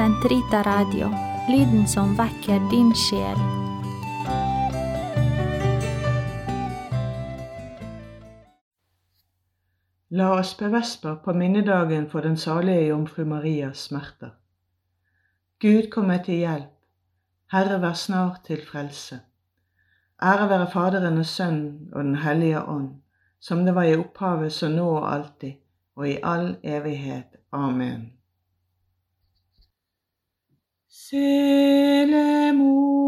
Sentrita Radio, lyden som vekker din sjel. La oss be vesper på minnedagen for den salige jomfru Marias smerter. Gud kom meg til hjelp. Herre, vær snart til frelse. Ære være Faderen og Sønnen og Den hellige ånd, som det var i opphavet, så nå og alltid, og i all evighet. Amen. C'est l'amour.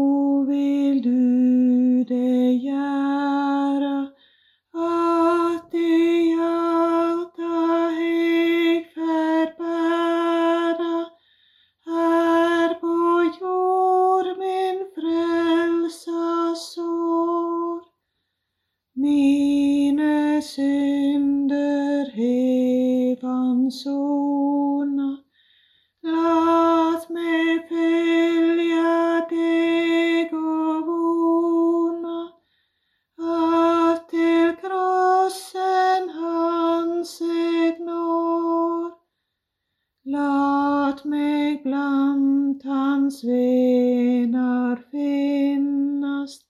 Lat meg blant hans vener finnast,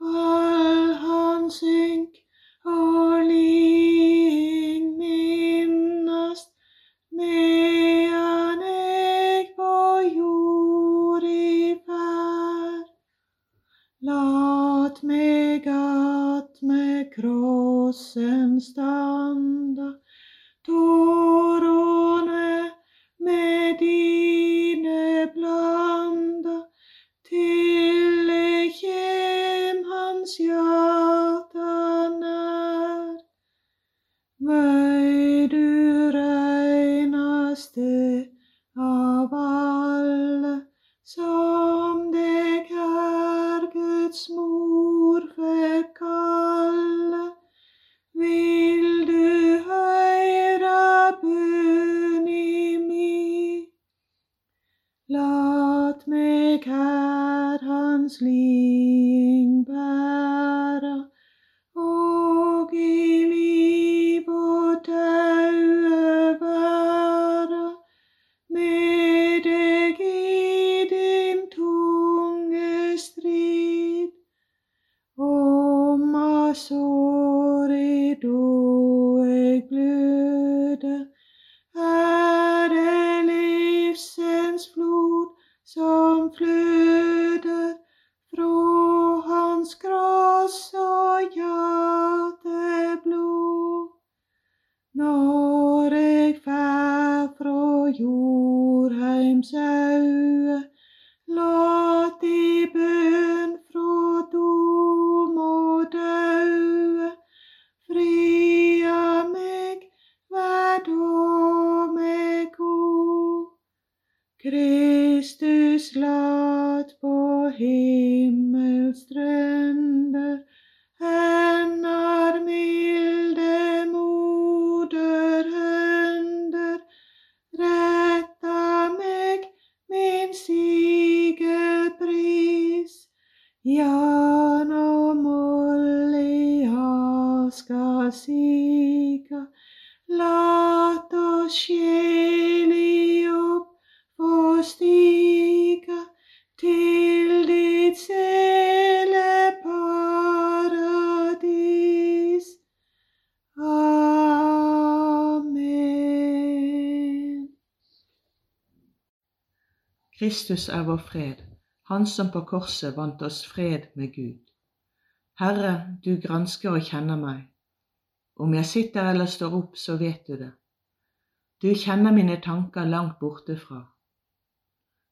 all hans ynk og ling minnast, medan eg på jord i ferd. Lat meg at med krossen standa, sjeli opp og stiga til ditt sjeleparadis. Amen. Kristus er vår fred, Han som på korset vant oss fred med Gud. Herre, du gransker og kjenner meg. Om jeg sitter eller står opp, så vet du det. Du kjenner mine tanker langt borte fra.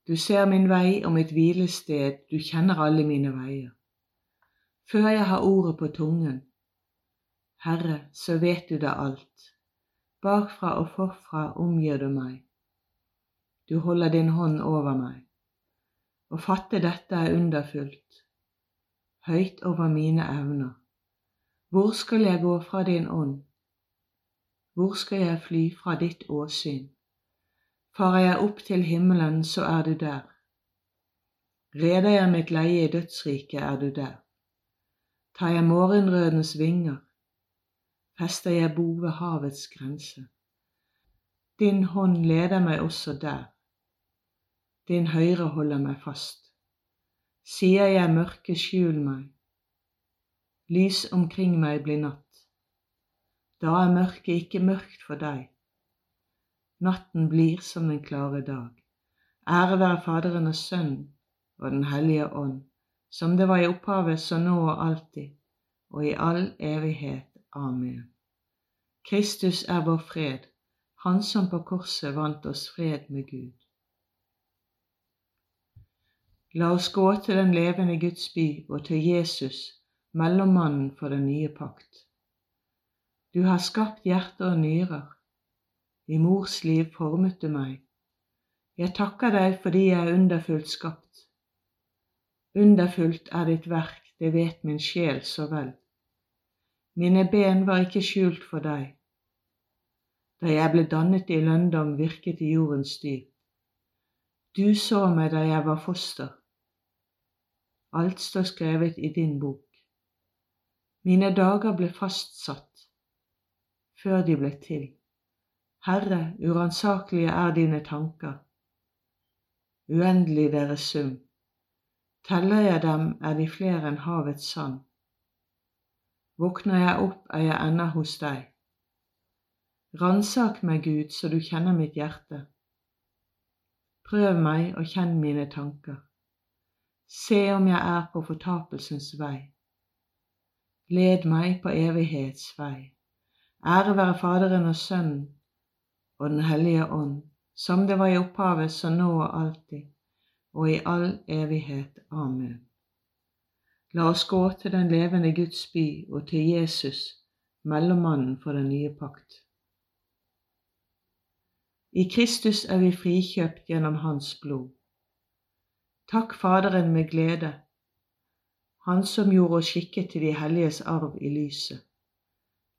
Du ser min vei og mitt hvilested, du kjenner alle mine veier. Før jeg har ordet på tungen, Herre, så vet du det alt. Bakfra og forfra omgir du meg. Du holder din hånd over meg. Å fatte dette er underfullt, høyt over mine evner. Hvor skal jeg gå fra din ånd? Hvor skal jeg fly fra ditt åsyn? Farer jeg opp til himmelen, så er du der. Reder jeg mitt leie i dødsriket, er du der. Tar jeg morgenrødens vinger, fester jeg bo ved havets grense. Din hånd leder meg også der. din høyre holder meg fast. Sier jeg mørke, skjul meg. Lys omkring meg blir natt. Da er mørket ikke mørkt for deg. Natten blir som den klare dag. Ære være Faderen og Sønnen og Den hellige ånd, som det var i opphavet, så nå og alltid, og i all evighet. Amen. Kristus er vår fred, Han som på korset vant oss fred med Gud. La oss gå til den levende Guds by og til Jesus, mellommannen for den nye pakt. Du har skapt hjerte og nyrer. I mors liv formet du meg. Jeg takker deg fordi jeg er underfullt skapt. Underfullt er ditt verk, det vet min sjel så vel. Mine ben var ikke skjult for deg. Da jeg ble dannet i lønndom, virket i jordens dyp. Du så meg da jeg var foster. Alt står skrevet i din bok. Mine dager ble fastsatt før de ble til. Herre, uransakelige er dine tanker. Uendelig deres sum. Teller jeg dem, er de flere enn havets sand. Våkner jeg opp, er jeg ennå hos deg. Ransak meg, Gud, så du kjenner mitt hjerte. Prøv meg og kjenn mine tanker. Se om jeg er på fortapelsens vei. Led meg på evighets vei. Ære være Faderen og Sønnen og Den hellige ånd, som det var i opphavet, så nå og alltid, og i all evighet. Amen. La oss gå til den levende Guds by og til Jesus, mellommannen for den nye pakt. I Kristus er vi frikjøpt gjennom Hans blod. Takk Faderen med glede, Han som gjorde oss skikket til de helliges arv i lyset.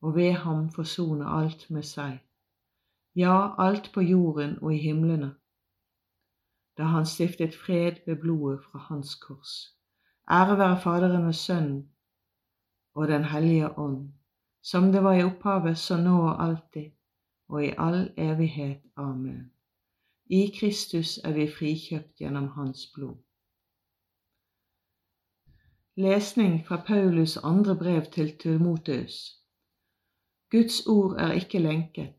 og ved ham forsone alt med seg, ja, alt på jorden og i himlene, da han stiftet fred ved blodet fra hans kors. Ære være Faderen og Sønnen og Den hellige ånd, som det var i opphavet, så nå og alltid, og i all evighet. Amen. I Kristus er vi frikjøpt gjennom Hans blod. Lesning fra Paulus andre brev til Timoteus. Guds ord er ikke lenket,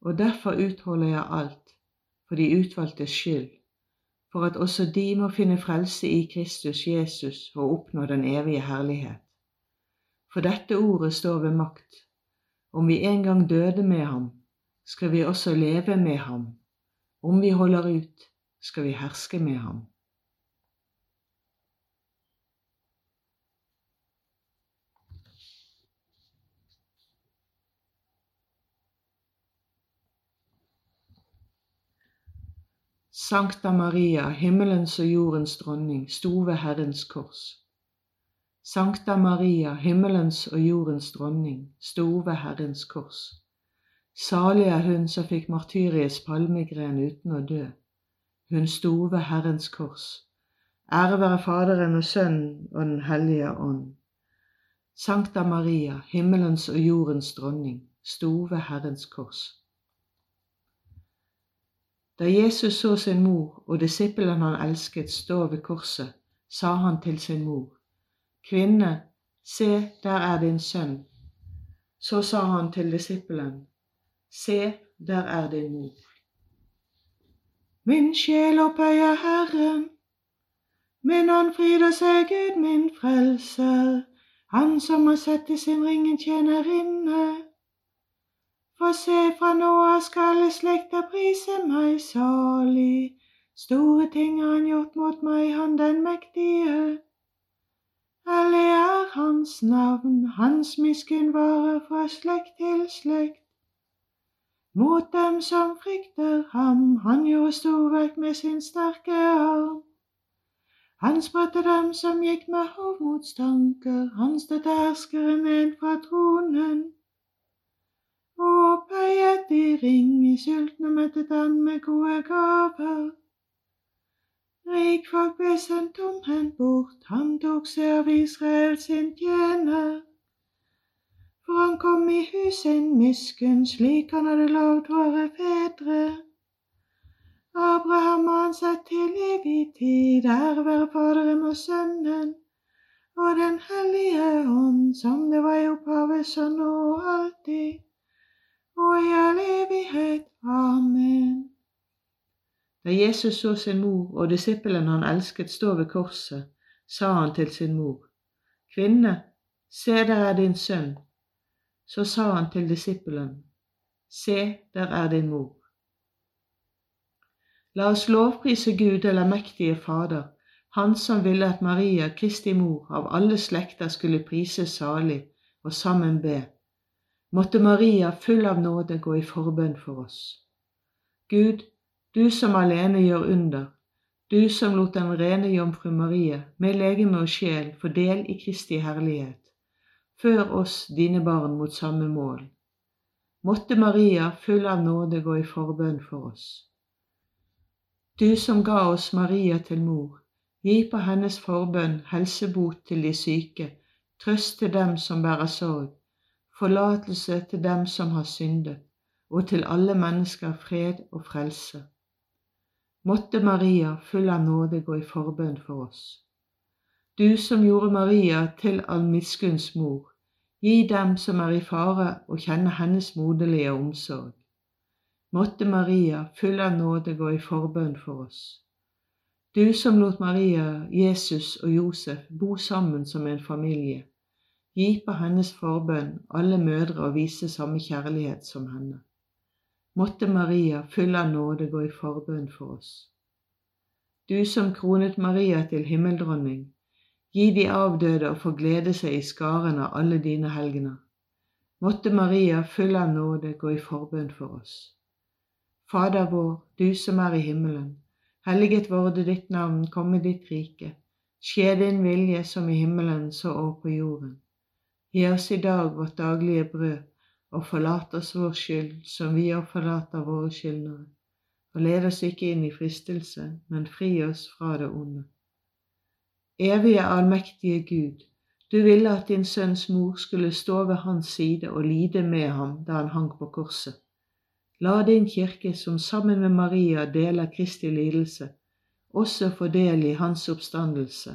og derfor utholder jeg alt for de utvalgtes skyld, for at også de må finne frelse i Kristus Jesus og oppnå den evige herlighet. For dette ordet står ved makt. Om vi en gang døde med ham, skal vi også leve med ham. Om vi holder ut, skal vi herske med ham. Sankta Maria, himmelens og jordens dronning, sto ved Herrens kors. Sankta Maria, himmelens og jordens dronning, sto ved Herrens kors. Salig er hun som fikk martyriets palmegren uten å dø. Hun sto ved Herrens kors. Ære være Faderen og Sønnen og Den hellige ånd. Sankta Maria, himmelens og jordens dronning, sto ved Herrens kors. Da Jesus så sin mor og disippelen han elsket stå ved korset, sa han til sin mor, Kvinne, se, der er din sønn. Så sa han til disippelen, Se, der er din mor. Min sjel opphøyer Herren, Min ånd fryder seg, Gud min frelser, han som har sett i sin ringen tjenerinne. For se, fra nå av skal slekta prise meg salig, store ting har han gjort mot meg, han den mektige. Hellig er hans navn, hans miskunn varer fra slekt til slekt. Mot dem som frykter ham, han gjorde storverk med sin sterke arm. Han spredte dem som gikk med hovmodstanker, han støtte herskeren ned fra tronen. Og opphøyet de ringe sultne mettet han med gode gaver. Rikfolk ble sendt omhendt bort, han tok seg av Israel sin tjener. For han kom i hus sin miskunn, slik han hadde lovd våre fedre. Abraham og han sett til evig tid, ære være Faderen og Sønnen og Den hellige ånd, som det var i opphavet, så nå og alltid, og i all evighet. Amen. Da Jesus så sin mor og disippelen han elsket stå ved korset, sa han til sin mor, Kvinne, se der er din sønn. Så sa han til disippelen, Se, der er din mor. La oss lovprise Gud eller mektige Fader, Han som ville at Maria, Kristi mor, av alle slekter skulle prises salig og sammen be. Måtte Maria, full av nåde, gå i forbønn for oss. Gud, du som alene gjør under, du som lot den rene jomfru Marie med legeme og sjel få del i Kristi herlighet, før oss dine barn mot samme mål. Måtte Maria full av nåde gå i forbønn for oss. Du som ga oss Maria til mor, gi på hennes forbønn helsebot til de syke, trøst til dem som bærer sorg, forlatelse til dem som har syndet, og til alle mennesker fred og frelse. Måtte Maria, full av nåde, gå i forbønn for oss. Du som gjorde Maria til all miskunns mor, gi dem som er i fare, å kjenne hennes moderlige omsorg. Måtte Maria, full av nåde, gå i forbønn for oss. Du som lot Maria, Jesus og Josef bo sammen som en familie, gi på hennes forbønn alle mødre å vise samme kjærlighet som henne. Måtte Maria, full av nåde, gå i forbønn for oss. Du som kronet Maria til himmeldronning, gi de avdøde å få glede seg i skaren av alle dine helgener. Måtte Maria, full av nåde, gå i forbønn for oss. Fader vår, du som er i himmelen. Helliget vorde ditt navn, komme ditt rike. Skje din vilje som i himmelen, så òg på jorden. Gi oss i dag vårt daglige brød og forlat oss vår skyld, som vi har forlater våre skyldnere. Og led oss ikke inn i fristelse, men fri oss fra det onde. Evige allmektige Gud, du ville at din sønns mor skulle stå ved hans side og lide med ham da han hang på korset. La din kirke, som sammen med Maria deler Kristi lidelse, også få del i hans oppstandelse,